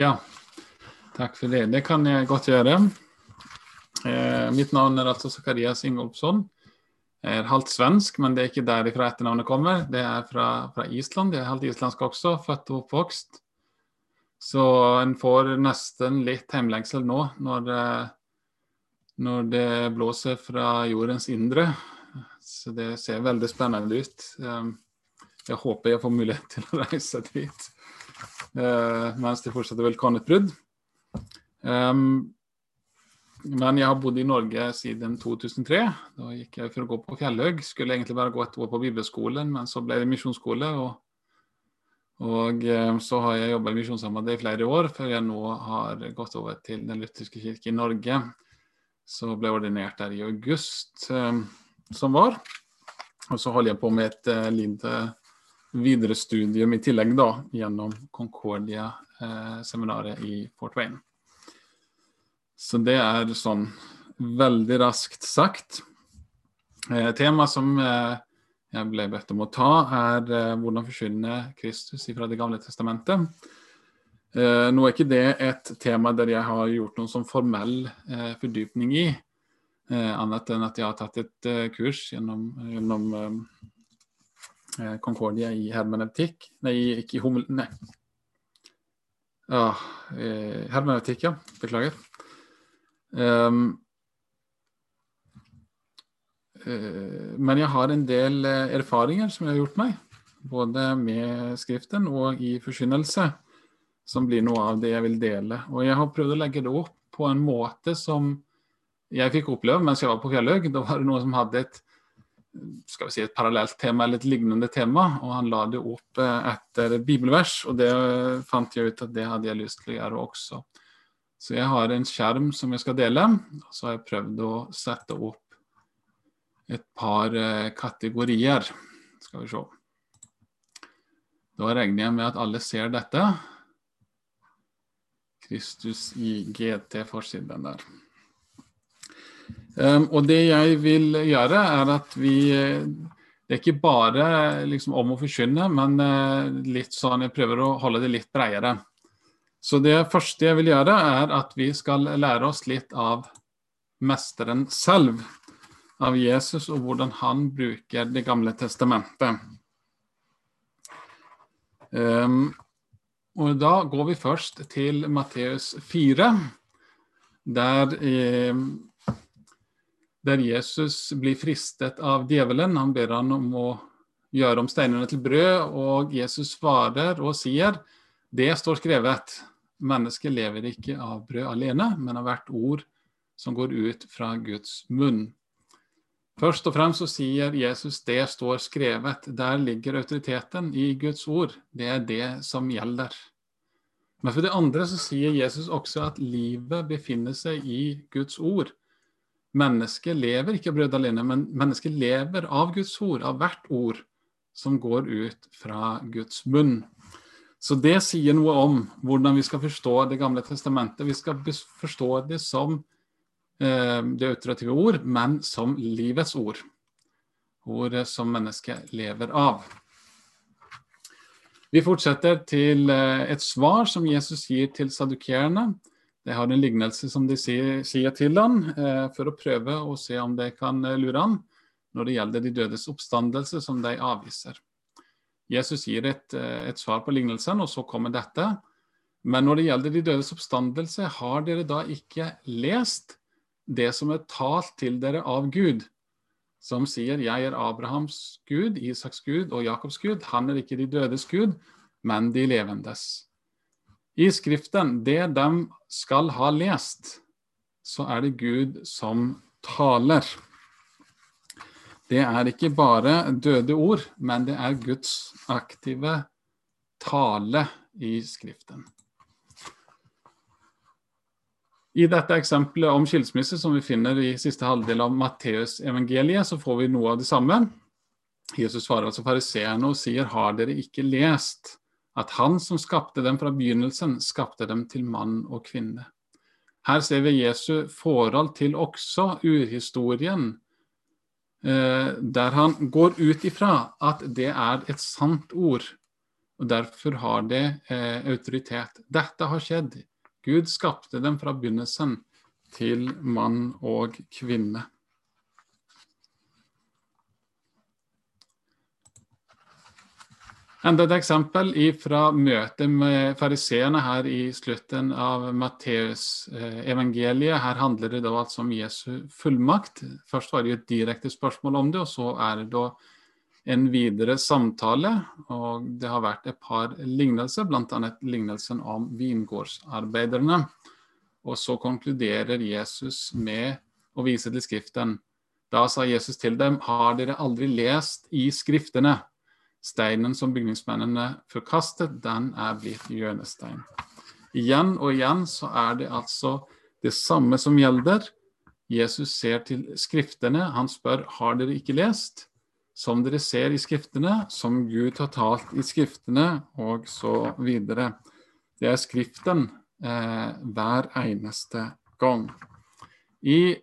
Ja, takk for det. Det kan jeg godt gjøre. Eh, mitt navn er altså Zakarias Ingolfsson. Jeg er halvt svensk, men det er ikke derifra etternavnet kommer. Det er fra, fra Island. Jeg er halvt islandsk også, født og oppvokst. Så en får nesten litt hjemlengsel nå når, når det blåser fra jordens indre. Så det ser veldig spennende ut. Eh, jeg håper jeg får mulighet til å reise dit mens det fortsatt er vulkanutbrudd. Um, men jeg har bodd i Norge siden 2003. Da gikk jeg for å gå på Fjellhaug. Skulle egentlig bare gå et år på bibelskolen, men så ble det misjonsskole. Og, og um, så har jeg jobba i Misjonssambandet i flere år, før jeg nå har gått over til Den lutherske kirke i Norge. Så ble jeg ordinert der i august um, som var. Og så holder jeg på med et uh, lite videre studium i tillegg da, gjennom Concordia-seminaret eh, i Fort Wayne. Så det er sånn veldig raskt sagt. Eh, tema som eh, jeg ble bedt om å ta, er eh, hvordan forkynne Kristus fra Det gamle testamentet. Eh, nå er ikke det et tema der jeg har gjort noen sånn formell eh, fordypning i, annet enn at jeg har tatt et kurs gjennom, gjennom Eh, Concordia i hermeneutikk Nei, ikke i homil... Nei. Ja, eh, hermeneutikk, ja. Beklager. Um, uh, men jeg har en del erfaringer som jeg har gjort meg, både med Skriften og i forkynnelse, som blir noe av det jeg vil dele. Og jeg har prøvd å legge det opp på en måte som jeg fikk oppleve mens jeg var på Fjellhaug. Da var det noen som hadde et skal vi si, et parallelt tema eller et lignende tema, og han la det opp eh, etter bibelvers. Og det fant jeg ut at det hadde jeg lyst til å gjøre også. Så jeg har en skjerm som jeg skal dele, og så har jeg prøvd å sette opp et par eh, kategorier. Skal vi se. Da regner jeg med at alle ser dette. Kristus i GT-forsiden der. Um, og det jeg vil gjøre, er at vi Det er ikke bare liksom, om å forkynne, men uh, litt sånn jeg prøver å holde det litt bredere. Så det første jeg vil gjøre, er at vi skal lære oss litt av mesteren selv. Av Jesus og hvordan han bruker Det gamle testamentet. Um, og da går vi først til Matteus 4, der um, der Jesus blir fristet av djevelen. Han ber han om å gjøre om steinene til brød, og Jesus svarer og sier det står skrevet. Mennesket lever ikke av brød alene, men av hvert ord som går ut fra Guds munn. Først og fremst så sier Jesus det står skrevet. Der ligger autoriteten i Guds ord. Det er det som gjelder. Men for det andre så sier Jesus også at livet befinner seg i Guds ord. Mennesket lever ikke av brød alene, men mennesket lever av Guds ord, av hvert ord som går ut fra Guds munn. Så det sier noe om hvordan vi skal forstå Det gamle testamentet. Vi skal forstå det som eh, det autorative ord, men som livets ord. Ordet som mennesket lever av. Vi fortsetter til eh, et svar som Jesus gir til sadukerene. De har en lignelse som de sier, sier til han, eh, for å prøve å se om de kan eh, lure han når det gjelder de dødes oppstandelse, som de avviser. Jesus gir et, eh, et, svar på lignelsen, og så kommer dette. Men når det gjelder de dødes oppstandelse, har dere da ikke lest det som er talt til dere av Gud, som sier 'Jeg er Abrahams Gud, Isaks Gud og Jakobs Gud'. Han er ikke de dødes Gud, men de levendes. I Skriften, det de skal ha lest, så er det Gud som taler. Det er ikke bare døde ord, men det er Guds aktive tale i Skriften. I dette eksempelet om skilsmisse som vi finner i siste halvdel av Matteus-evangeliet, så får vi noe av det samme. Jesus svarer altså fariseerne og sier, har dere ikke lest at han som skapte dem fra begynnelsen, skapte dem til mann og kvinne. Her ser vi Jesu forhold til også urhistorien, eh, der han går ut ifra at det er et sant ord, og Derfor har det eh, autoritet. Dette har skjedd. Gud skapte dem fra begynnelsen til mann og kvinne. Enda et eksempel fra møtet med fariseerne her i slutten av Matteus-evangeliet. Her handler det da altså om Jesu fullmakt. Først var det jo et direkte spørsmål om det, og så er det da en videre samtale. Og det har vært et par lignelser, bl.a. lignelsen om vingårdsarbeiderne. Og så konkluderer Jesus med å vise til Skriften. Da sa Jesus til dem, har dere aldri lest i Skriftene? Steinen som bygningsmennene forkastet, den er blitt hjørnestein. Igjen og igjen så er det altså det samme som gjelder. Jesus ser til Skriftene. Han spør har dere ikke lest, som dere ser i Skriftene, som Gud har talt i Skriftene, og så videre. Det er Skriften eh, hver eneste gang. I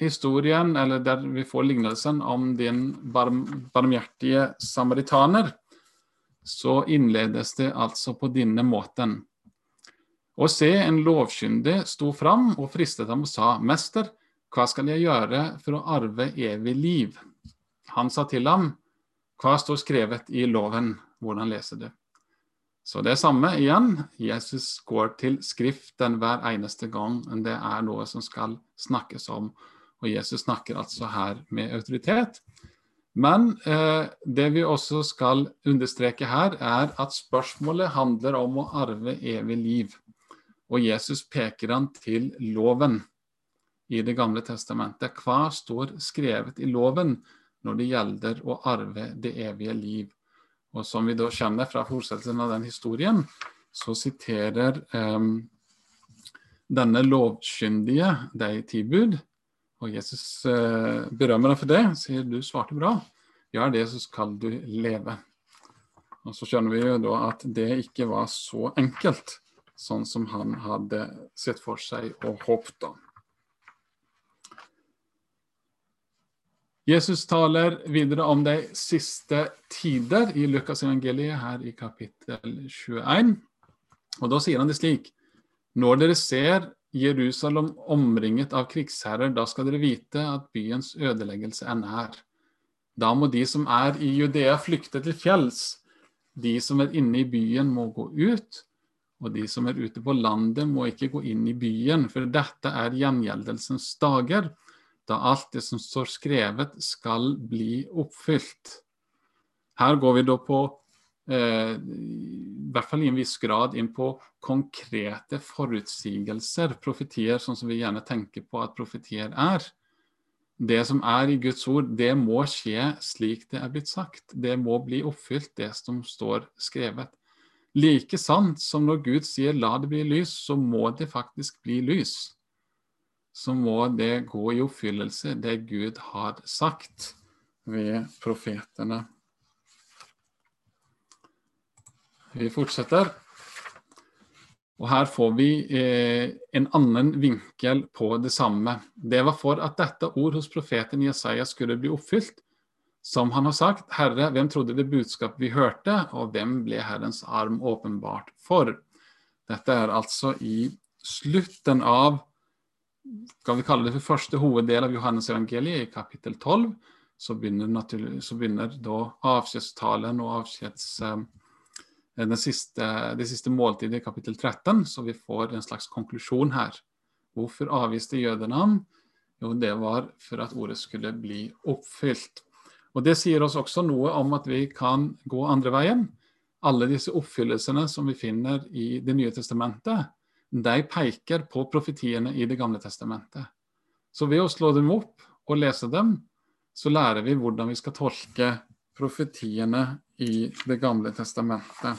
historien, eller der vi får lignelsen om din barm, barmhjertige samaritaner, så innledes det altså på denne måten. Og se, en lovkyndig sto fram og fristet ham og sa, Mester, hva skal jeg gjøre for å arve evig liv? Han sa til ham, hva står skrevet i loven? Hvordan leser du? Så det er samme igjen. Jesus går til Skriften hver eneste gang det er noe som skal snakkes om. Og Jesus snakker altså her med autoritet. Men eh, det vi også skal understreke her, er at spørsmålet handler om å arve evig liv. Og Jesus peker han til loven i Det gamle testamentet. Hva står skrevet i loven når det gjelder å arve det evige liv? Og som vi da kjenner fra fortsettelsen av den historien, så siterer eh, denne lovkyndige de ti bud og Jesus eh, berømmer deg for det, sier du svarte bra. Gjør det, så skal du leve. Og så skjønner vi jo da at det ikke var så enkelt, sånn som han hadde sett for seg og håpet. Jesus taler videre om de siste tider i Lukas evangeliet her i kapittel 21. Og da sier han det slik. Når dere ser Jerusalem omringet av krigsherrer, da skal dere vite at byens ødeleggelse er nær. Da må de som er i Judea flykte til fjells. De som er inne i byen må gå ut, og de som er ute på landet må ikke gå inn i byen, for dette er gjengjeldelsens dager, da alt det som står skrevet skal bli oppfylt. Her går vi da på i hvert fall i en viss grad inn på konkrete forutsigelser, profetier, sånn som vi gjerne tenker på at profetier er. Det som er i Guds ord, det må skje slik det er blitt sagt. Det må bli oppfylt, det som står skrevet. Like sant som når Gud sier 'la det bli lys', så må det faktisk bli lys. Så må det gå i oppfyllelse, det Gud har sagt ved profetene. Vi fortsetter. Og Her får vi eh, en annen vinkel på det samme. Det var for at dette ord hos profeten Jesaja skulle bli oppfylt. Som han har sagt, Herre, hvem trodde det budskap vi hørte, og hvem ble Herrens arm åpenbart for? Dette er altså i slutten av skal vi kalle det for første hoveddel av Johannes evangeliet, i kapittel 12. Så begynner, så begynner da avskjedstalen og avskjeds... Eh, siste, det siste måltidet i kapittel 13, så vi får en slags konklusjon her. Hvorfor avviste jødene ham? Jo, det var for at ordet skulle bli oppfylt. Og Det sier oss også noe om at vi kan gå andre veien. Alle disse oppfyllelsene som vi finner i Det nye testamentet, de peker på profetiene i Det gamle testamentet. Så ved å slå dem opp og lese dem, så lærer vi hvordan vi skal tolke profetiene i Det gamle testamentet.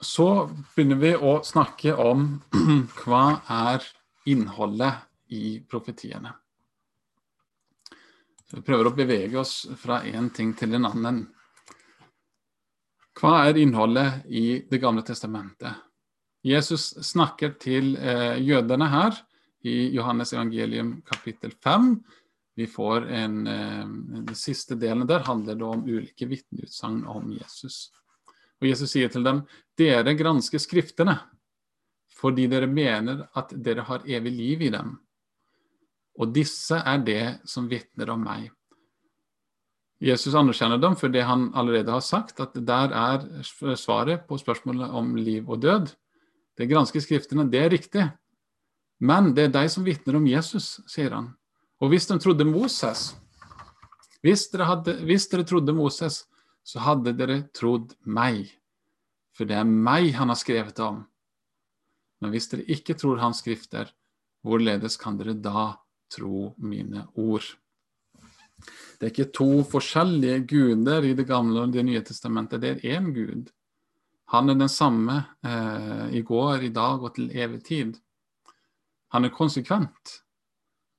Så begynner vi å snakke om hva er innholdet i profetiene. Vi prøver å bevege oss fra én ting til en annen. Hva er innholdet i Det gamle testamentet? Jesus snakker til eh, jødene her i Johannes evangelium kapittel 5. Vi får en, eh, Den siste delen der handler det om ulike vitneutsagn om Jesus. Og Jesus sier til dem, dere gransker Skriftene fordi dere mener at dere har evig liv i dem. Og disse er det som vitner om meg. Jesus anerkjenner dem for det han allerede har sagt, at der er svaret på spørsmålet om liv og død. Det gransker skriftene, det er riktig. Men det er de som vitner om Jesus, sier han. Og hvis de trodde Moses, hvis dere, hadde, hvis dere trodde Moses, så hadde dere trodd meg. For det er meg han har skrevet om. Men hvis dere ikke tror hans skrifter, hvorledes kan dere da tro mine ord? Det er ikke to forskjellige guder i Det gamle og Det nye testamentet, det er én Gud. Han er den samme eh, i går, i dag og til evig tid. Han er konsekvent,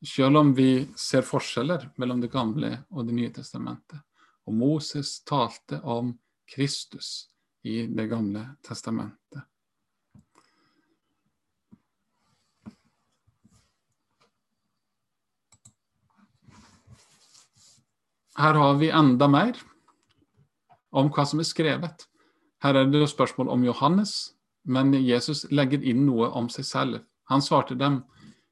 selv om vi ser forskjeller mellom Det gamle og Det nye testamentet. Og Moses talte om Kristus i Det gamle testamentet. Her har vi enda mer om hva som er skrevet. Her er det spørsmål om Johannes, men Jesus legger inn noe om seg selv. Han svarte dem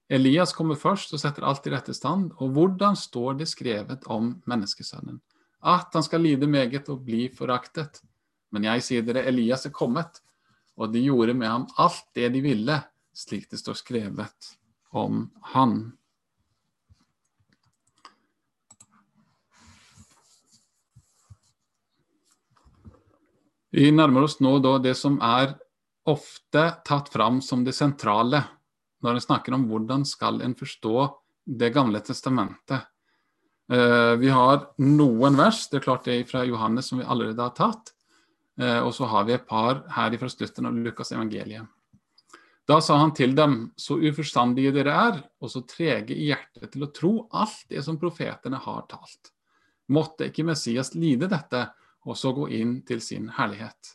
Elias kommer først og setter alt i rette stand. Og hvordan står det skrevet om menneskesønnen? At han skal lide meget og bli foraktet. Men jeg sier dere, Elias er kommet, og de gjorde med ham alt det de ville, slik det står skrevet om han. Vi nærmer oss nå det som er ofte tatt fram som det sentrale når en snakker om hvordan skal en forstå Det gamle testamentet. Uh, vi har noen vers, det er klart det er fra Johannes som vi allerede har tatt. Uh, og så har vi et par her fra slutten av Lukas evangeliet. Da sa han til dem, så uforstandige dere er, og så trege i hjertet til å tro alt det som profetene har talt. Måtte ikke Messias lide dette, og så gå inn til sin herlighet.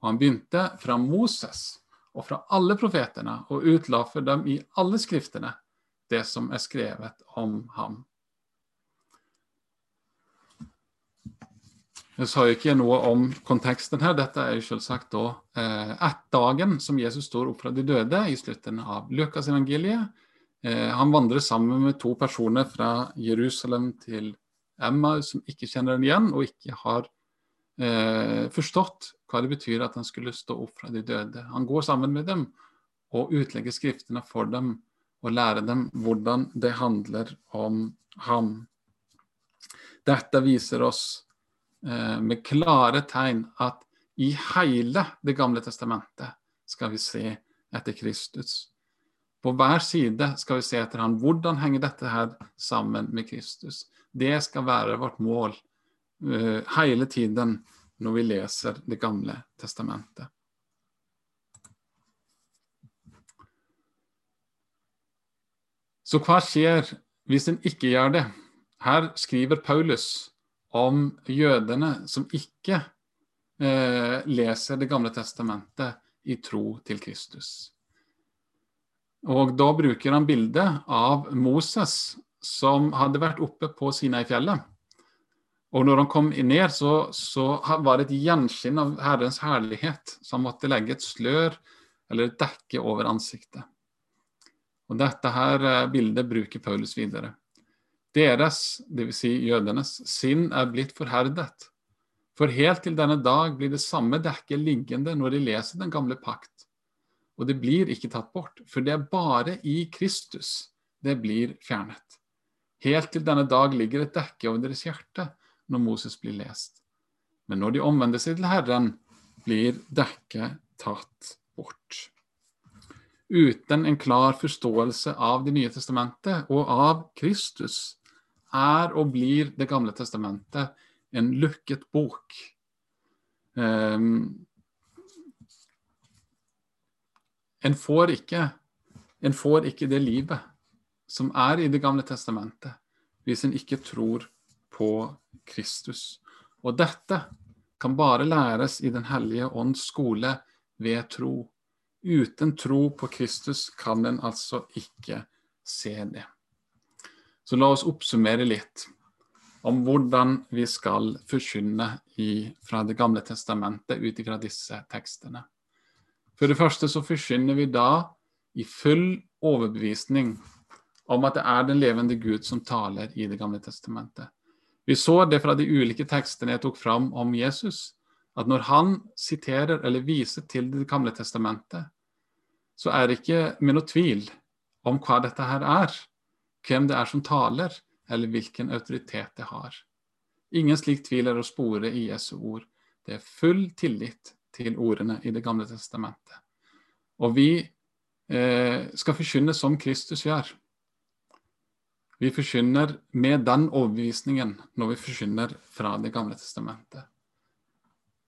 Og han begynte fra Moses og fra alle profetene og utla for dem i alle skriftene det som er skrevet om ham. Jeg sa jo ikke noe om konteksten her. Dette er jo selvsagt da eh, dagen som Jesus står opp fra de døde i slutten av Lukas evangeliet. Eh, han vandrer sammen med to personer fra Jerusalem til Emma som ikke kjenner den igjen, og ikke har eh, forstått hva det betyr at han skulle stå opp fra de døde. Han går sammen med dem og utlegger skriftene for dem og lærer dem hvordan det handler om ham. Dette viser oss eh, med klare tegn at i hele Det gamle testamentet skal vi se etter Kristus. På hver side skal vi se etter han. Hvordan henger dette her sammen med Kristus? Det skal være vårt mål uh, hele tiden når vi leser Det gamle testamentet. Så hva skjer hvis en ikke gjør det? Her skriver Paulus om jødene som ikke eh, leser Det gamle testamentet i tro til Kristus. Og da bruker han bildet av Moses som hadde vært oppe på Sinai-fjellet. Og når han kom ned, så, så, var det et gjenskinn av Herrens herlighet, så han måtte legge et slør eller et dekke over ansiktet. Og Dette her eh, bildet bruker Paulus videre. Deres, dvs. Si jødenes, sinn er blitt forherdet. For helt til denne dag blir det samme dekket liggende når de leser den gamle pakt. Og det blir ikke tatt bort, for det er bare i Kristus det blir fjernet. Helt til denne dag ligger et dekke over deres hjerte når Moses blir lest. Men når de omvender seg til Herren, blir dekket tatt bort. Uten en klar forståelse av Det nye testamentet og av Kristus er og blir Det gamle testamentet en lukket bok. Um, en, får ikke, en får ikke det livet som er i Det gamle testamentet, hvis en ikke tror på Kristus. Og dette kan bare læres i Den hellige ånds skole ved tro. Uten tro på Kristus kan en altså ikke se det. Så la oss oppsummere litt om hvordan vi skal forkynne i, fra Det gamle testamentet ut ifra disse tekstene. For det første så forkynner vi da i full overbevisning om at det er den levende Gud som taler i Det gamle testamentet. Vi så det fra de ulike tekstene jeg tok fram om Jesus, at når han siterer eller viser til Det gamle testamentet, så er det ikke med noe tvil om hva dette her er, hvem det er som taler, eller hvilken autoritet det har. Ingen slik tvil er å spore i Jesu ord. Det er full tillit til ordene i Det gamle testamentet. Og vi eh, skal forkynne som Kristus gjør. Vi forkynner med den overbevisningen når vi forkynner fra Det gamle testamentet.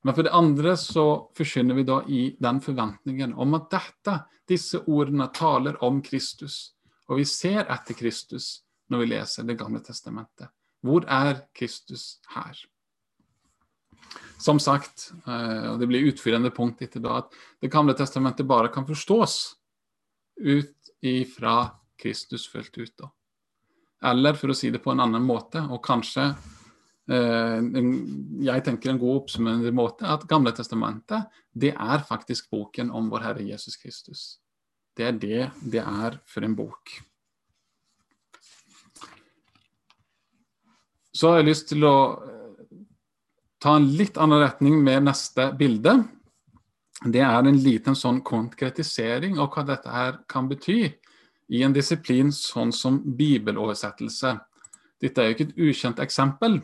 Men for det andre så forkynner vi da i den forventningen om at dette, disse ordene taler om Kristus. Og vi ser etter Kristus når vi leser Det gamle testamentet. Hvor er Kristus her? Som sagt, eh, og det blir utfyllende punkt etter da, at Det gamle testamentet bare kan forstås ut ifra Kristus fullt ut. da. Eller for å si det på en annen måte, og kanskje eh, jeg tenker en god oppsummerende måte, at Gamle testamentet det er faktisk boken om vår Herre Jesus Kristus. Det er det det er for en bok. Så har jeg lyst til å eh, ta en litt annen retning med neste bilde. Det er en liten sånn konkretisering av hva dette her kan bety i en disiplin sånn som bibeloversettelse. Dette er jo ikke et ukjent eksempel.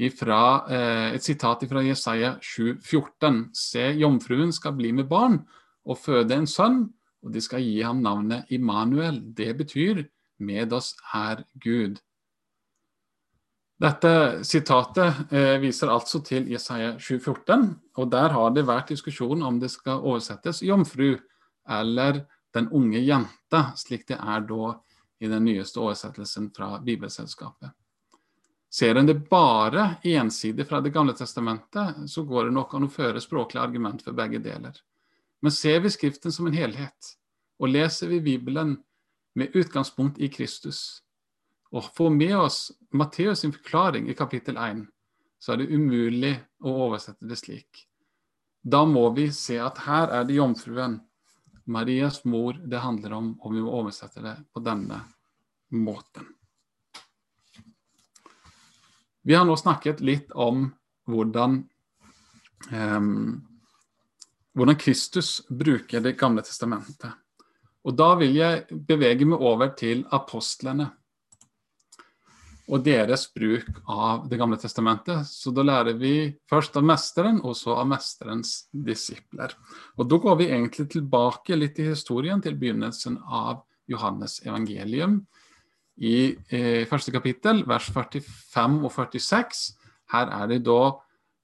Ifra, eh, et sitat fra Jesaja 7,14. Se, jomfruen skal bli med barn og føde en sønn, og de skal gi ham navnet Immanuel. Det betyr med oss er Gud. Dette sitatet eh, viser altså til Jesaja 7,14, og der har det vært diskusjon om det skal oversettes 'jomfru' eller 'den unge jenta, slik det er da i den nyeste oversettelsen fra Bibelselskapet. Ser en det bare ensidig fra Det gamle testamentet, så går det nok an å føre språklig argument for begge deler. Men ser vi Skriften som en helhet, og leser vi Bibelen med utgangspunkt i Kristus, og får med oss Matteus' sin forklaring i kapittel 1, så er det umulig å oversette det slik. Da må vi se at her er det jomfruen, Marias mor, det handler om, og vi må oversette det på denne måten. Vi har nå snakket litt om hvordan, um, hvordan Kristus bruker Det gamle testamentet. Og Da vil jeg bevege meg over til apostlene og deres bruk av Det gamle testamentet. Så da lærer vi først av mesteren, og så av mesterens disipler. Og da går vi egentlig tilbake litt i historien til begynnelsen av Johannes evangelium. I eh, første kapittel, vers 45 og 46, her er det da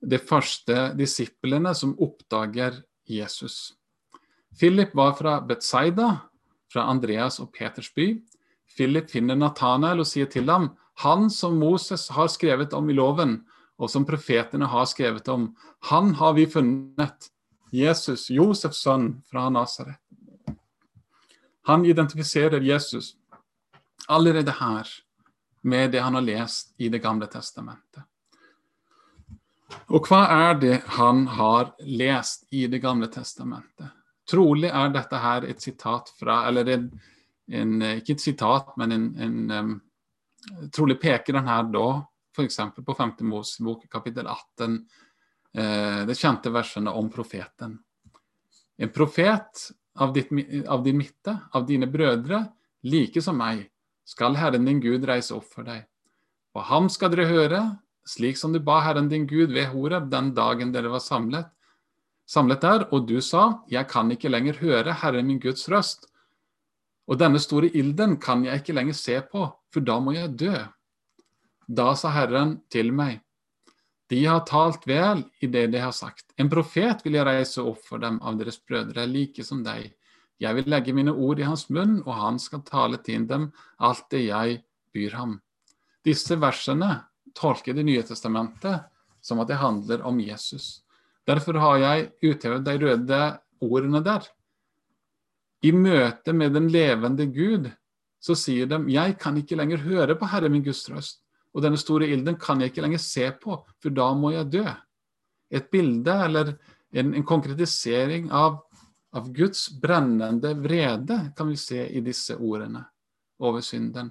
de første disiplene som oppdager Jesus. Philip var fra Betzaida, fra Andreas og Peters by. Philip finner Nathanael og sier til ham han som Moses har skrevet om i loven, og som profetene har skrevet om, han har vi funnet. Jesus, Josefs sønn fra Nasaret. Han identifiserer Jesus allerede her med det han har lest i Det gamle testamentet. Og hva er det han har lest i Det gamle testamentet? Trolig er dette her et sitat fra Eller en, en, ikke et sitat, men en, en trolig peker den her da f.eks. på 5. Mosebok kapittel 18, eh, det kjente versene om profeten. En profet av, ditt, av din midte, av dine brødre, like som meg, skal Herren din Gud reise opp for deg. Og ham skal dere høre, slik som du ba Herren din Gud ved Horeb den dagen dere var samlet, samlet der, og du sa, jeg kan ikke lenger høre Herren min Guds røst, og denne store ilden kan jeg ikke lenger se på, for da må jeg dø. Da sa Herren til meg, de har talt vel i det de har sagt. En profet vil jeg reise opp for dem av deres brødre, like som deg. Jeg vil legge mine ord i hans munn, og han skal tale til dem alt det jeg byr ham. Disse versene tolker Det nye testamentet som at det handler om Jesus. Derfor har jeg uthevet de røde ordene der. I møte med den levende Gud så sier de jeg kan ikke lenger høre på Herre min Guds røst, og denne store ilden kan jeg ikke lenger se på, for da må jeg dø. Et bilde eller en, en konkretisering av, av Guds brennende vrede kan vi se i disse ordene over synden.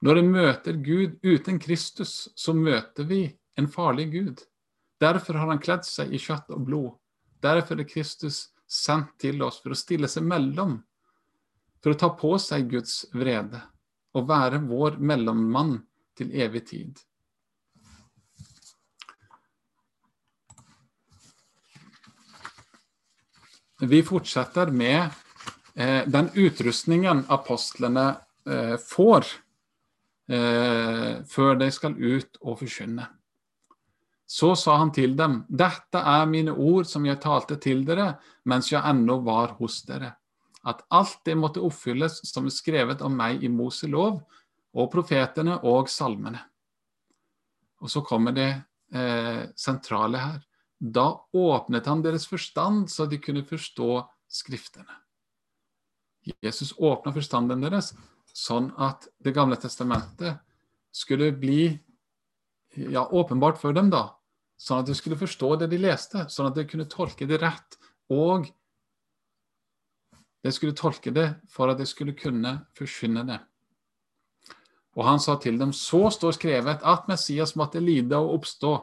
Når en møter Gud uten Kristus, så møter vi en farlig Gud. Derfor har han kledd seg i kjøtt og blod. Derfor er Kristus sendt til oss for å stille seg mellom, for å ta på seg Guds vrede og være vår mellommann til evig tid. Vi fortsetter med eh, den utrustningen apostlene eh, får eh, før de skal ut og forkynne. Så sa han til dem, dette er mine ord som jeg talte til dere mens jeg ennå var hos dere, at alt det måtte oppfylles som er skrevet om meg i Moselov og profetene og salmene. Og så kommer det eh, sentrale her. Da åpnet han deres forstand så de kunne forstå Skriftene. Jesus åpna forstanden deres sånn at Det gamle testamentet skulle bli ja, åpenbart for dem, da. Sånn at de skulle forstå det de leste, sånn at de kunne tolke det rett. Og de skulle tolke det for at de skulle kunne forkynne det. Og han sa til dem, så står skrevet at Messias måtte lide og oppstå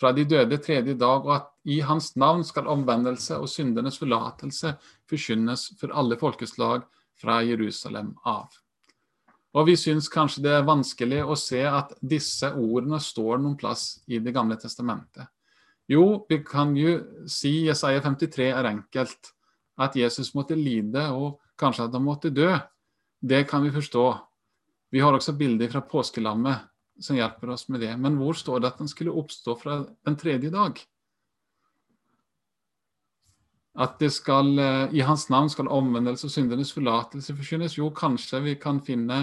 fra de døde tredje dag, og at i hans navn skal omvendelse og syndenes forlatelse forkynnes for alle folkeslag fra Jerusalem av. Og vi syns kanskje det er vanskelig å se at disse ordene står noen plass i Det gamle testamentet. Jo, vi kan jo si Jesaja 53 er enkelt. At Jesus måtte lide, og kanskje at han måtte dø. Det kan vi forstå. Vi har også bilder fra påskelammet som hjelper oss med det. Men hvor står det at han skulle oppstå fra den tredje dag? At det skal, eh, i hans navn skal omvendelse og syndenes forlatelse forkynnes? Jo, kanskje vi kan finne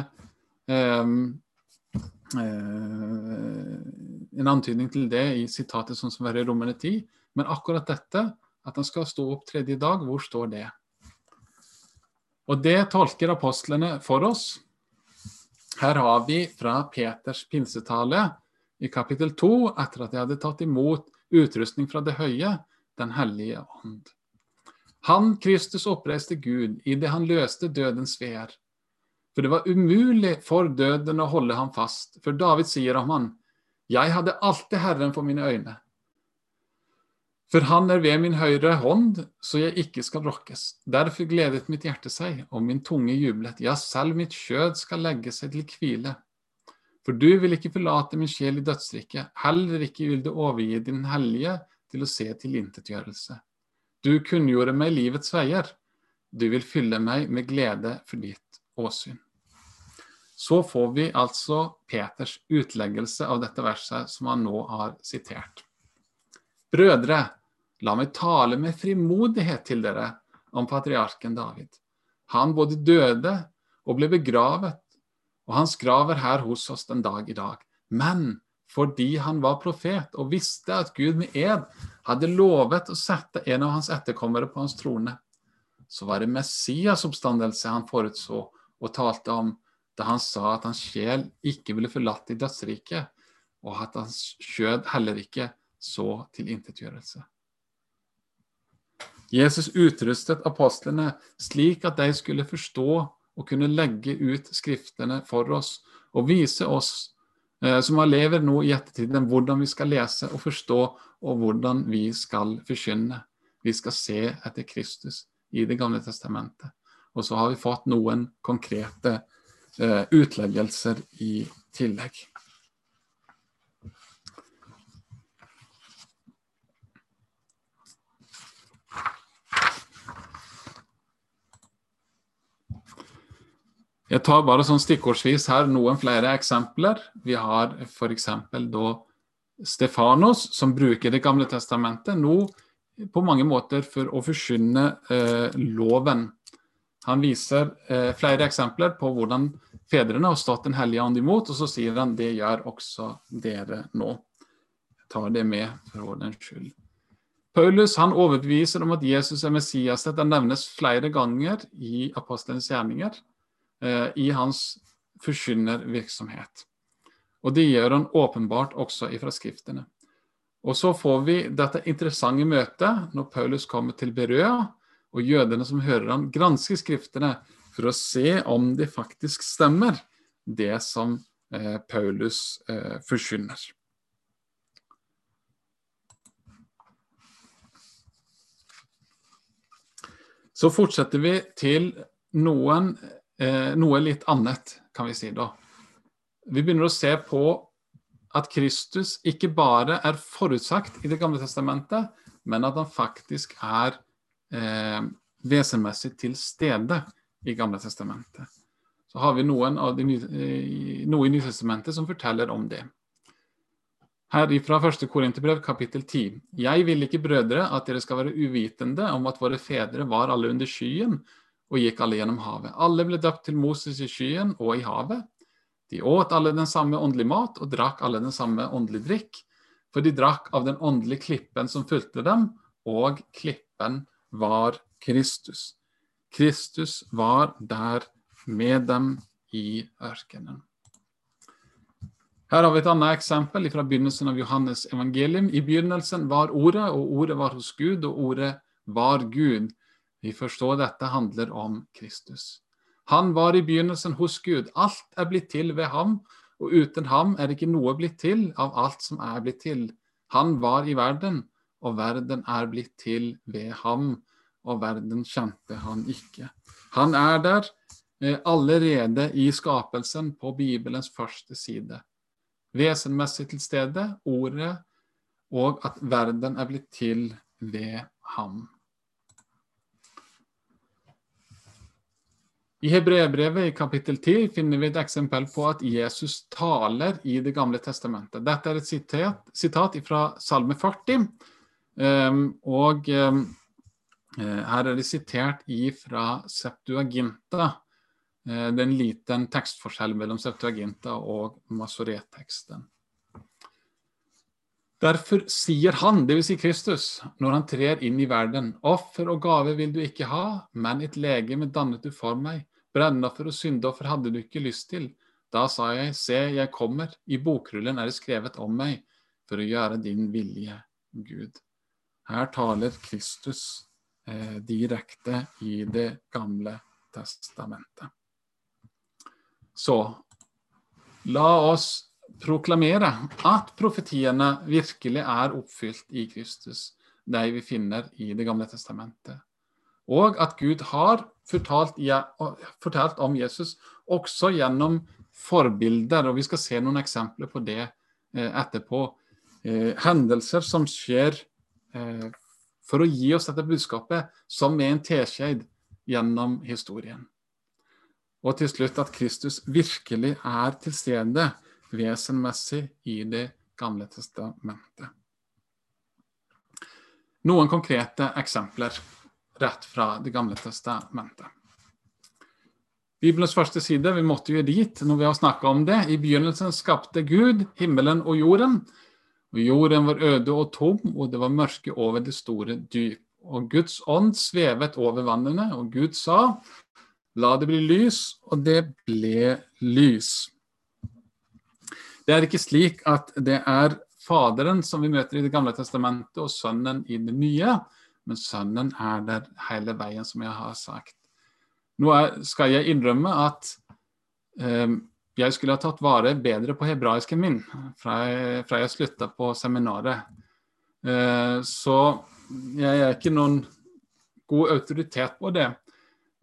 um, uh, en antydning til det i sitatet sånn som er i Romerne 10. Men akkurat dette, at han skal stå opp tredje dag, hvor står det? Og det tolker apostlene for oss. Her har vi fra Peters pinsetale i kapittel 2, etter at de hadde tatt imot utrustning fra det høye, Den hellige ånd. Han, Kristus, oppreiste Gud i det han løste dødens veer. For det var umulig for døden å holde ham fast, for David sier om han, Jeg hadde alltid Herren for mine øyne. For han er ved min høyre hånd, så jeg ikke skal rokkes. Derfor gledet mitt hjerte seg, og min tunge jublet. Ja, selv mitt kjød skal legge seg til hvile. For du vil ikke forlate min sjel i dødsriket, heller ikke vil du overgi din hellige til å se tilintetgjørelse. Du kunngjorde meg livets veier. Du vil fylle meg med glede for ditt åsyn. Så får vi altså Peters utleggelse av dette verset som han nå har sitert. Brødre, La meg tale med frimodighet til dere om patriarken David. Han både døde og ble begravet, og hans grav er her hos oss den dag i dag. Men fordi han var profet og visste at Gud med ed hadde lovet å sette en av hans etterkommere på hans trone, så var det Messias oppstandelse han forutså og talte om da han sa at hans sjel ikke ville forlatt i dødsriket, og at hans kjød heller ikke så tilintetgjørelse. Jesus utrustet apostlene slik at de skulle forstå og kunne legge ut skriftene for oss og vise oss eh, man lever nå i ettertiden, hvordan vi skal lese og forstå, og hvordan vi skal forkynne. Vi skal se etter Kristus i Det gamle testamentet. Og så har vi fått noen konkrete eh, utleggelser i tillegg. Jeg tar bare sånn stikkordsvis her noen flere eksempler. Vi har f.eks. da Stefanos, som bruker Det gamle testamentet nå på mange måter for å forkynne eh, loven. Han viser eh, flere eksempler på hvordan fedrene har stått Den hellige ånd imot, og så sier han det gjør også dere nå. Jeg tar det med for ordens skyld. Paulus han overbeviser om at Jesus er Messias. Dette nevnes flere ganger i apostelens gjerninger. Eh, i hans forkynnervirksomhet. Og det gjør han åpenbart også ifra skriftene. Og så får vi dette interessante møtet når Paulus kommer til Berøa, og jødene som hører han gransker skriftene for å se om det faktisk stemmer, det som eh, Paulus eh, forkynner. Så fortsetter vi til noen, eh, noe litt annet, kan vi si da. Vi begynner å se på at Kristus ikke bare er forutsagt i Det gamle testamentet, men at han faktisk er eh, vesenmessig til stede i Gamle testamentet. Så har vi noen av de, noe i Nytestamentet som forteller om det. Her fra 1. Korinterbrev kapittel 10. Jeg vil ikke, brødre, at dere skal være uvitende om at våre fedre var alle under skyen og gikk alle gjennom havet. Alle ble døpt til Moses i skyen og i havet. De åt alle den samme åndelige mat og drakk alle den samme åndelige drikk, for de drakk av den åndelige klippen som fulgte dem, og klippen var Kristus. Kristus var der med dem i ørkenen. Her har vi et annet eksempel fra begynnelsen av Johannes evangelium. I begynnelsen var Ordet, og Ordet var hos Gud, og Ordet var Gud. Vi forstår dette handler om Kristus. Han var i begynnelsen hos Gud. Alt er blitt til ved ham, og uten ham er det ikke noe blitt til av alt som er blitt til. Han var i verden, og verden er blitt til ved ham, og verden kjente han ikke. Han er der eh, allerede i skapelsen på Bibelens første side. Vesenmessig til stede, ordet, og at verden er blitt til ved ham. I Hebreerbrevet i kapittel 10 finner vi et eksempel på at Jesus taler i Det gamle testamentet. Dette er et sitat, sitat fra Salme 40. Um, og um, her er det sitert fra Septuaginta. Uh, det er en liten tekstforskjell mellom Septuaginta og Masoret-teksten. Derfor sier han, dvs. Si Kristus, når han trer inn i verden, offer og gave vil du ikke ha, men et legeme dannet du for meg. Brennoffer og syndoffer hadde du ikke lyst til. Da sa jeg, se, jeg kommer, i bokrullen er det skrevet om meg, for å gjøre din vilje, Gud. Her taler Kristus eh, direkte i Det gamle testamentet. Så la oss proklamere at profetiene virkelig er oppfylt i Kristus, de vi finner i Det gamle testamentet. Og at Gud har fortalt, fortalt, om Jesus også gjennom forbilder. Og vi skal se noen eksempler på det eh, etterpå. Eh, hendelser som skjer eh, for å gi oss dette budskapet som er en teskjed gjennom historien. Og til slutt at Kristus virkelig er til stede vesenmessig i Det gamle testamentet. Noen konkrete eksempler rett fra Det gamle testamentet. Bibelens første side, vi måtte jo dit når vi har snakka om det. I begynnelsen skapte Gud himmelen og jorden. Og Jorden var øde og tom, og det var mørke over det store dyp. Og Guds ånd svevet over vannene, og Gud sa, la det bli lys, og det ble lys. Det er ikke slik at det er Faderen som vi møter i Det gamle testamentet, og Sønnen i det nye men sønnen er der hele veien, som jeg har sagt. Nå er, skal jeg innrømme at eh, jeg skulle ha tatt vare bedre på hebraisken min fra jeg, fra jeg slutta på seminaret. Eh, så jeg er ikke noen god autoritet på det.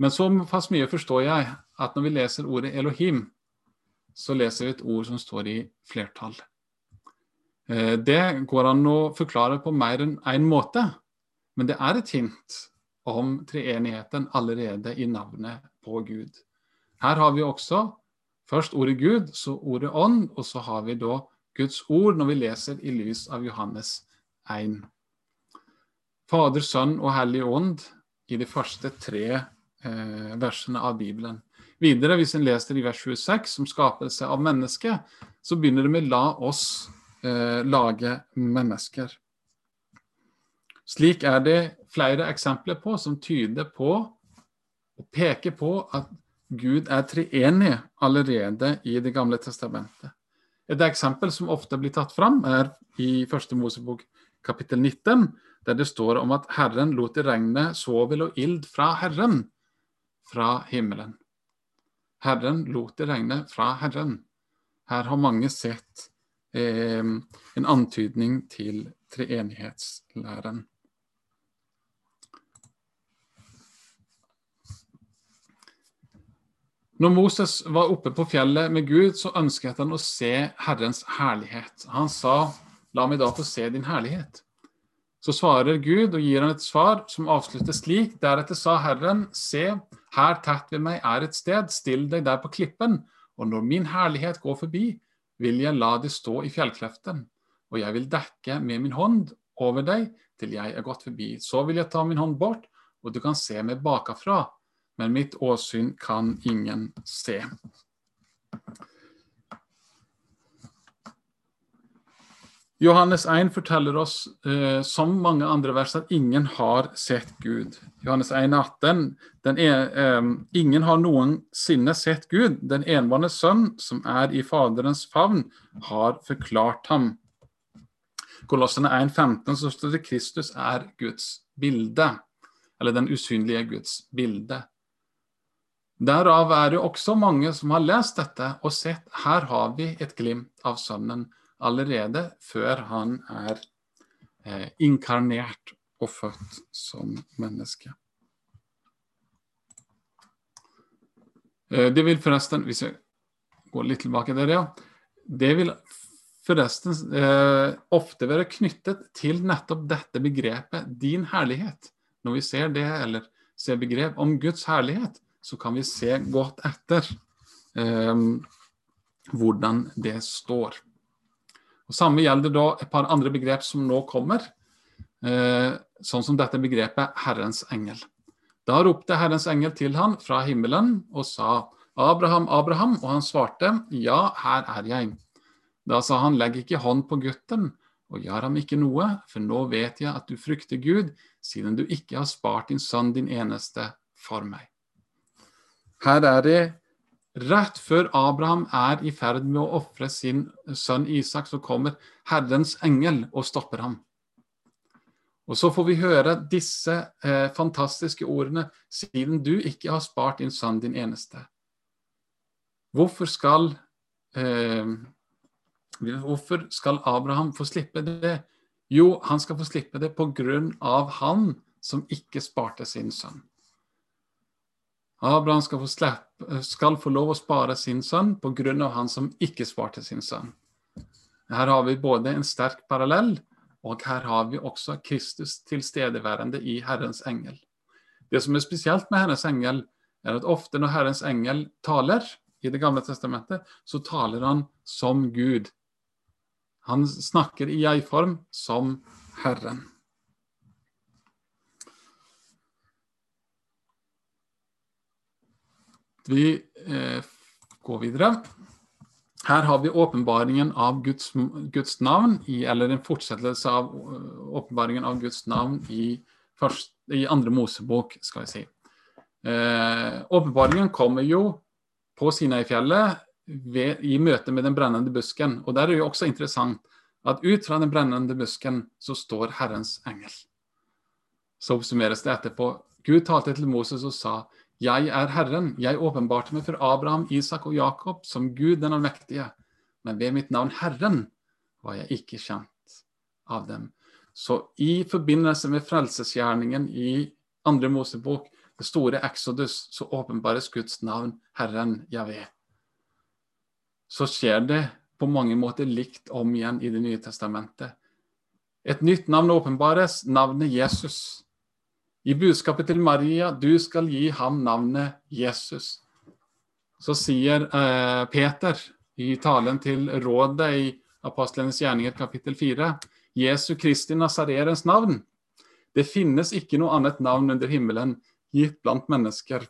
Men så fast mye forstår jeg at når vi leser ordet Elohim, så leser vi et ord som står i flertall. Eh, det går an å forklare på mer enn én en måte. Men det er et hint om treenigheten allerede i navnet på Gud. Her har vi også først ordet Gud, så ordet ånd, og så har vi da Guds ord når vi leser i lys av Johannes 1. Fader, Sønn og Hellig Ånd i de første tre eh, versene av Bibelen. Videre, hvis en leser i vers 26 om skapelse av mennesket, så begynner det med 'la oss eh, lage mennesker'. Slik er det flere eksempler på som tyder på og peker på at Gud er treenig allerede i Det gamle testamentet. Et eksempel som ofte blir tatt fram, er i første Mosebok kapittel 19, der det står om at Herren lot det regne svovel og ild fra Herren, fra himmelen. Herren lot det regne fra Herren. Her har mange sett eh, en antydning til treenighetslæren. Når Moses var oppe på fjellet med Gud, så ønsket han å se Herrens herlighet. Han sa, 'La meg da få se din herlighet'. Så svarer Gud og gir han et svar som avsluttes slik. Deretter sa Herren, 'Se, her tett ved meg er et sted, still deg der på klippen.' 'Og når min herlighet går forbi, vil jeg la deg stå i fjellkleften.' 'Og jeg vil dekke med min hånd over deg til jeg er gått forbi.' 'Så vil jeg ta min hånd bort, og du kan se meg bakafra.' men mitt åsyn kan ingen se. Johannes 1 forteller oss, eh, som mange andre vers, at ingen har sett Gud. Johannes 1, 18, er, eh, ingen har noensinne sett Gud. Den enbårne sønn, som er i Faderens favn, har forklart ham. Kolossene 1, 15, så står det Kristus er Guds bilde. Eller den usynlige Guds bilde. Derav er det også mange som har lest dette og sett her har vi et glimt av Sønnen allerede før han er eh, inkarnert og født som menneske. Eh, det vil forresten, hvis jeg går litt tilbake der, ja. Det vil forresten eh, ofte være knyttet til nettopp dette begrepet 'din herlighet'. Når vi ser det, eller ser begrep om Guds herlighet, så kan vi se godt etter eh, hvordan det står. Samme gjelder da et par andre begrep som nå kommer, eh, sånn som dette begrepet 'Herrens engel'. Da ropte Herrens engel til han fra himmelen og sa 'Abraham, Abraham', og han svarte 'Ja, her er jeg'. Da sa han 'Legg ikke hånd på gutten' og gjør ham ikke noe, for nå vet jeg at du frykter Gud, siden du ikke har spart din sønn, din eneste, for meg. Her er det rett før Abraham er i ferd med å ofre sin sønn Isak, så kommer Herrens engel og stopper ham. Og så får vi høre disse eh, fantastiske ordene, siden du ikke har spart din sønn, din eneste. Hvorfor skal, eh, hvorfor skal Abraham få slippe det? Jo, han skal få slippe det på grunn av han som ikke sparte sin sønn. Abraham skal få, slepp, skal få lov å spare sin sønn pga. han som ikke sparte sin sønn. Her har vi både en sterk parallell, og her har vi også Kristus tilstedeværende i Herrens engel. Det som er spesielt med Herrens engel, er at ofte når Herrens engel taler i Det gamle testamentet, så taler han som Gud. Han snakker i jeg-form som Herren. Vi eh, går videre. Her har vi åpenbaringen av Guds, Guds, navn, i, eller en fortsettelse av eh, åpenbaringen av Guds navn i, først, i andre Mosebok, skal vi si. Eh, åpenbaringen kommer jo på Sinai-fjellet i møte med den brennende busken. Og der er det jo også interessant at ut fra den brennende busken så står Herrens engel. Så oppsummeres det etterpå. Gud talte til Moses og sa jeg er Herren, jeg åpenbarte meg for Abraham, Isak og Jakob som Gud den allmektige, men ved mitt navn Herren var jeg ikke kjent av dem. Så i forbindelse med frelsesgjerningen i andre Mosebok, det store Exodus, så åpenbares Guds navn Herren Javé. Så skjer det på mange måter likt om igjen i Det nye testamentet. Et nytt navn åpenbares, navnet Jesus. I budskapet til Maria, du skal gi ham navnet Jesus. Så sier eh, Peter i talen til rådet i Apostlenes gjerninger kapittel 4, Jesu Kristi Nazarerens navn. Det finnes ikke noe annet navn under himmelen gitt blant mennesker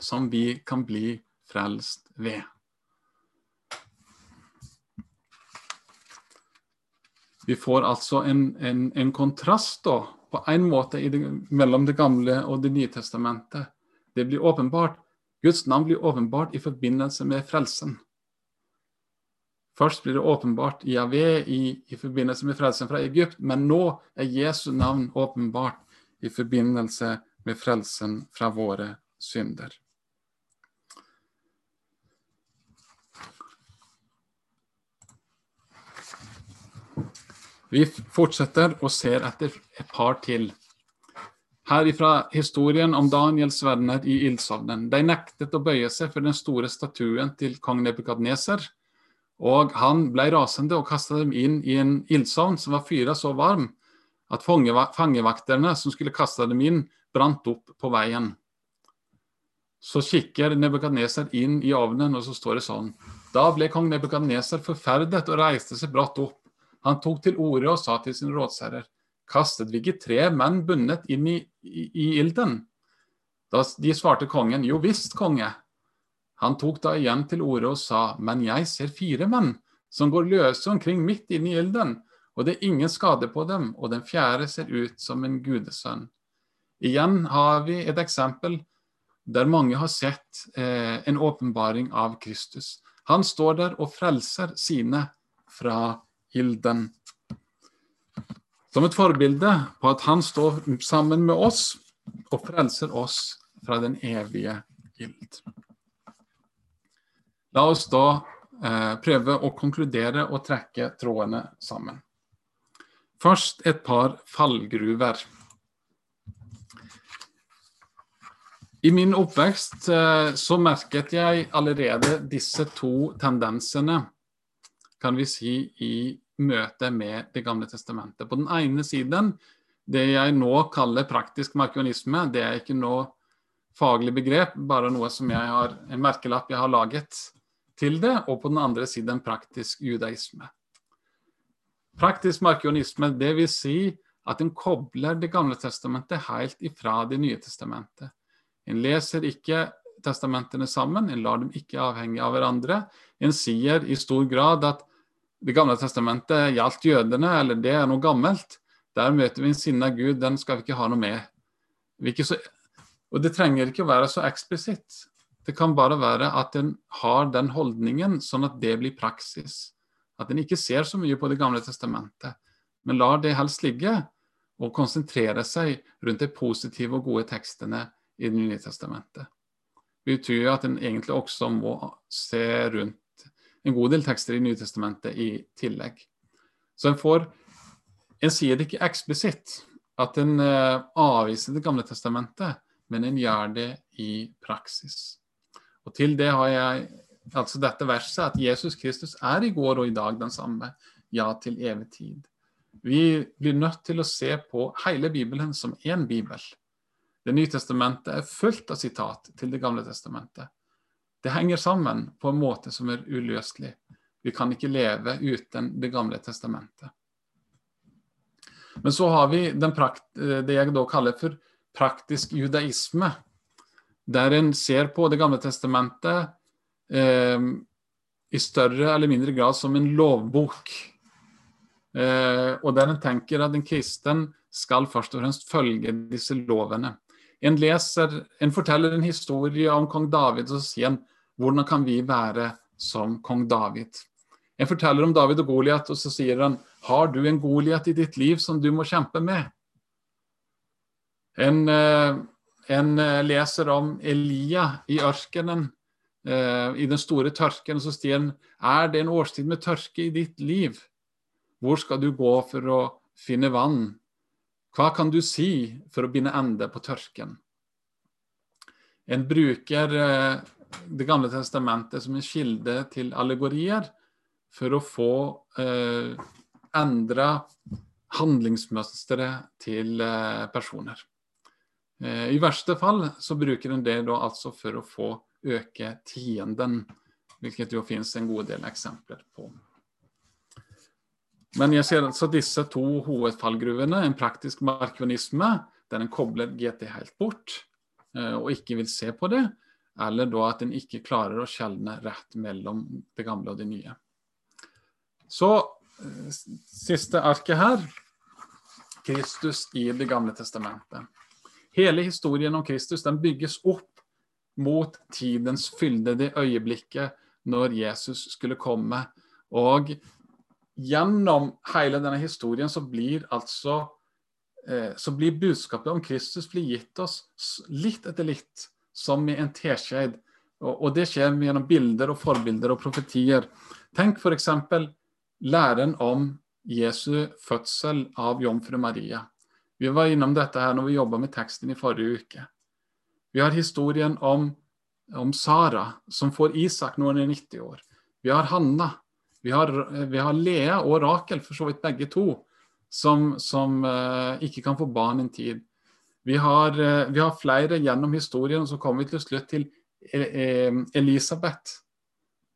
som vi kan bli frelst ved. Vi får altså en, en, en kontrast da på en måte det, mellom Det gamle og Det nye testamentet. Det blir åpenbart Guds navn blir åpenbart i forbindelse med frelsen. Først blir det åpenbart Javé i, i forbindelse med frelsen fra Egypt, men nå er Jesu navn åpenbart i forbindelse med frelsen fra våre synder. Vi fortsetter og ser etter et par til. Her ifra historien om Daniels venner i ildsovnen. De nektet å bøye seg for den store statuen til kong Nebukadneser, og han ble rasende og kastet dem inn i en ildsovn som var fyra så varm at fangevakterne som skulle kaste dem inn, brant opp på veien. Så kikker Nebukadneser inn i ovnen, og så står det sånn. Da ble kong Nebukadneser forferdet og reiste seg brått opp. Han tok til orde og sa til sine rådsherrer, kastet vi ikke tre menn bundet inn i, i, i ilden? Da de svarte kongen, jo visst, konge. Han tok da igjen til orde og sa, men jeg ser fire menn som går løse omkring midt inne i ilden, og det er ingen skade på dem, og den fjerde ser ut som en gudesønn. Igjen har vi et eksempel der mange har sett eh, en åpenbaring av Kristus. Han står der og frelser sine fra ilden. Som et forbilde på at han står sammen med oss og frelser oss fra den evige ild. La oss da eh, prøve å konkludere og trekke trådene sammen. Først et par fallgruver. I min oppvekst eh, så merket jeg allerede disse to tendensene, kan vi si, i møte med Det gamle testamentet. På den ene siden, det jeg nå kaller praktisk markionisme, det er ikke noe faglig begrep, bare noe som jeg har, en merkelapp jeg har laget til det, og på den andre siden praktisk judaisme. Praktisk markionisme, vil si at en kobler Det gamle testamentet helt ifra Det nye testamentet. En leser ikke testamentene sammen, en lar dem ikke avhenge av hverandre. En sier i stor grad at det gamle testamentet gjaldt jødene, eller det er noe gammelt. Der møter vi en sinna Gud, den skal vi ikke ha noe med. Så, og det trenger ikke å være så eksplisitt. Det kan bare være at en har den holdningen, sånn at det blir praksis. At en ikke ser så mye på Det gamle testamentet, men lar det helst ligge, og konsentrere seg rundt de positive og gode tekstene i Det nye testamentet. Det betyr at en egentlig også må se rundt en god del tekster i Nytestamentet i tillegg. Så en får En sier det ikke eksplisitt at en uh, avviser Det gamle testamentet, men en gjør det i praksis. Og til det har jeg altså dette verset at Jesus Kristus er i går og i dag den samme, ja, til evig tid. Vi blir nødt til å se på hele Bibelen som én bibel. Det nye testamentet er fullt av sitat til Det gamle testamentet. Det henger sammen på en måte som er uløselig. Vi kan ikke leve uten Det gamle testamentet. Men så har vi det jeg da kaller for praktisk judaisme, der en ser på Det gamle testamentet eh, i større eller mindre grad som en lovbok. Eh, og der en tenker at en kristen skal først og fremst følge disse lovene. En leser, en forteller en historie om kong David, og så sier en hvordan kan vi være som kong David? En forteller om David og Goliat, og så sier han har du en Goliat i ditt liv som du må kjempe med? En, eh, en eh, leser om Elia i ørkenen, eh, i den store tørken, og så sier han er det en årstid med tørke i ditt liv? Hvor skal du gå for å finne vann? Hva kan du si for å binde ende på tørken? En bruker det gamle testamentet som en kilde til allegorier for å få eh, endra handlingsmønstre til eh, personer. Eh, I verste fall så bruker en det da altså for å få øke tienden, hvilket jo finnes en god del eksempler på. Men jeg ser altså disse to hovedfallgruvene, en praktisk markionisme, der en kobler GT helt bort eh, og ikke vil se på det, eller da at en ikke klarer å skjelne rett mellom det gamle og det nye. Så eh, siste arket her. Kristus i Det gamle testamentet. Hele historien om Kristus den bygges opp mot tidens fylde, det øyeblikket når Jesus skulle komme. Og gjennom hele denne historien så blir altså eh, så blir budskapet om Kristus blir gitt oss litt etter litt, som med en teskjed. Og, det skjer gjennom bilder og forbilder og profetier. Tenk f.eks. læren om Jesu fødsel av jomfru Maria. Vi var innom dette her når vi jobba med teksten i forrige uke. Vi har historien om, om Sara som får Isak når hun er 90 år. Vi har Hanna vi har, vi har, Lea og Rakel, for så vidt begge to, som, som uh, ikke kan få barn en tid. Vi har, uh, vi har, flere gjennom historien, og så kommer vi til slutt til eh, Elisabeth,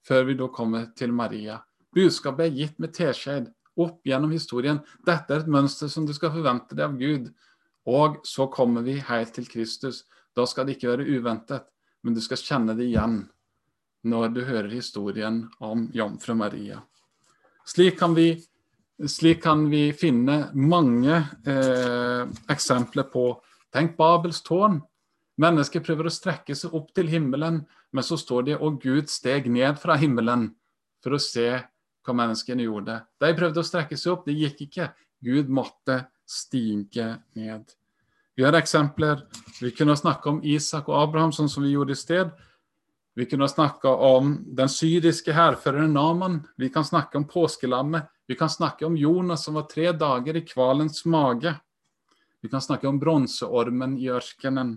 før vi da kommer til Maria. Budskapet er gitt med teskjed opp gjennom historien. Dette er et mønster som du skal forvente deg av Gud. Og så kommer vi helt til Kristus. Da skal det ikke være uventet, men du skal kjenne det igjen når du hører historien om jomfru Maria. Slik kan vi, slik kan vi finne mange eh, eksempler på Tenk Babels tårn. Mennesker prøver å strekke seg opp til himmelen, men så står det og Gud steg ned fra himmelen for å se hva menneskene gjorde. De prøvde å strekke seg opp, det gikk ikke. Gud måtte stige ned. Vi har eksempler. Vi kunne snakke om Isak og Abraham, sånn som vi gjorde i sted. Vi kunne snakke om den syriske hærføreren Naman. Vi kan snakke om påskelammet. Vi kan snakke om Jonas som var tre dager i kvalens mage. Vi kan snakke om bronseormen i ørkenen.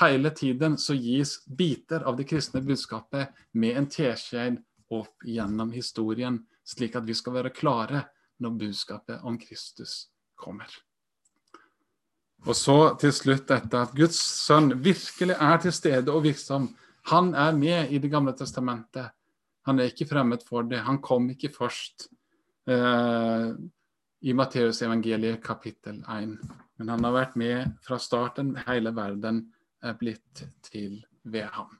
Hele tiden så gis biter av det kristne budskapet med en teskje opp gjennom historien, slik at vi skal være klare når budskapet om Kristus kommer. Og så til slutt dette at Guds sønn virkelig er til stede og virksom han er med i Det gamle testamentet. Han er ikke fremmed for det. Han kom ikke først eh, i Matteusevangeliet kapittel 1. Men han har vært med fra starten. Hele verden er blitt til ved ham.